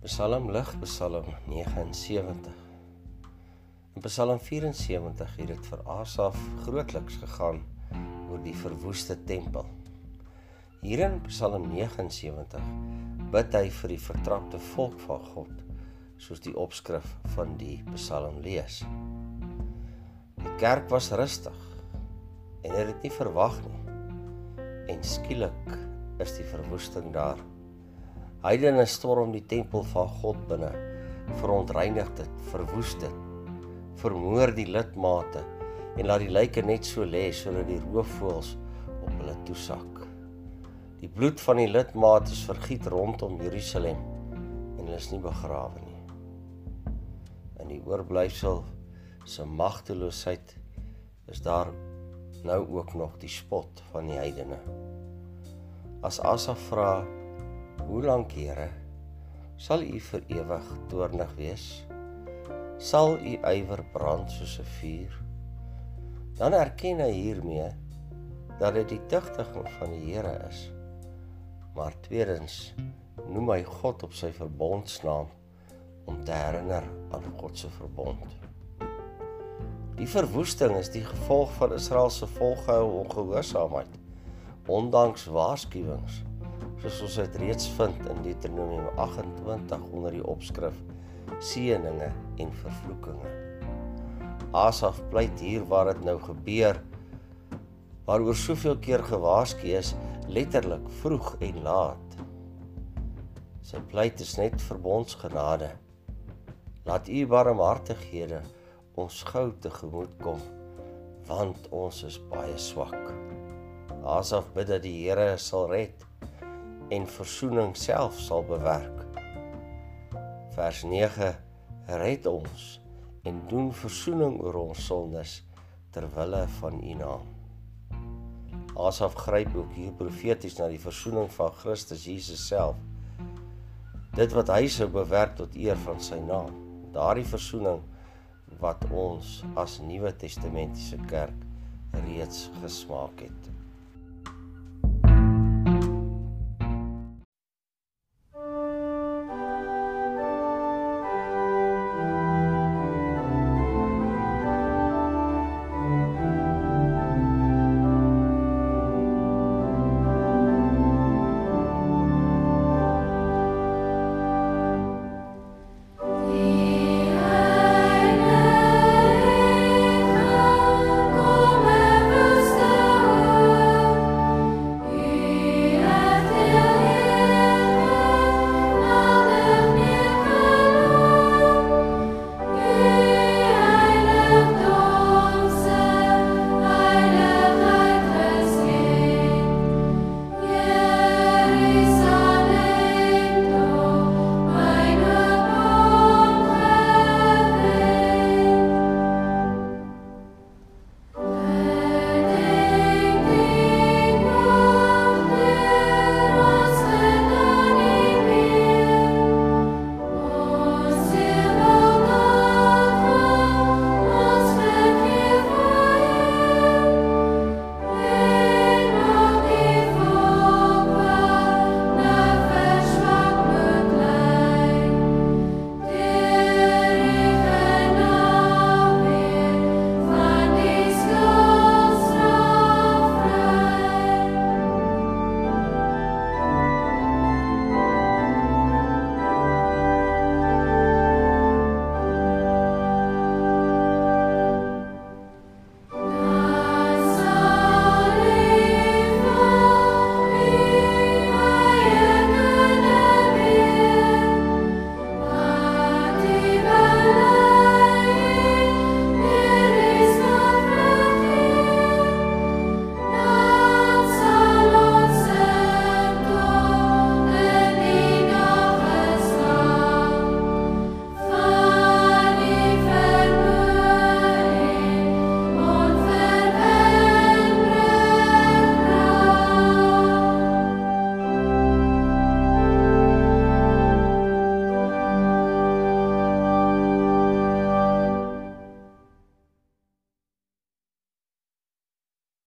Psalm lig Psalm 79. In Psalm 74 het dit vir Asaf grootliks gegaan oor die verwoeste tempel. Hier in Psalm 79 bid hy vir die vertrapte volk van God, soos die opskrif van die Psalm lees. Die kerk was rustig en het dit nie verwag nie. En skielik is die verwoesting daar. Heidene storm die tempel van God binne, verontreinig dit, verwoes dit, vermoor die lidmate en laat die lyke net so lê sodat die roofvoëls op hulle toesak. Die bloed van die lidmate is vergiet rondom Jerusalem en hulle is nie begrawe nie. In die oorblyfsel se magteloosheid is daar nou ook nog die spot van die heidene. As Asaf vra Hoe lank, Here, sal U vir ewig toornig wees? Sal U ywer brand soos 'n vuur? Dan erken hy hiermee dat dit die tugtiging van die Here is. Maar tweedens noem hy God op sy verbondsnaam om te herinner aan God se verbond. Die verwoesting is die gevolg van Israel se volgehoue ongehoorsaamheid, ondanks waarskuwings soos ons dit reeds vind in Deuteronomium 28 onder die opskrif seëninge en vervloekinge. Asaf pleit hier waar dit nou gebeur waaroor soveel keer gewaarsku is letterlik vroeg en laat. Sy pleit is net verbondsgenade. Laat u barmhartighede ons gou tegemoet kom want ons is baie swak. Asaf bid dat die Here sal red en verzoening self sal bewerk. Vers 9: Red ons en doen verzoening oor ons sondes ter wille van U naam. Asaf gryp ook hier profeties na die verzoening van Christus Jesus self. Dit wat hy sou bewerk tot eer van sy naam. Daardie verzoening wat ons as Nuwe Testamentiese kerk reeds gesmaak het.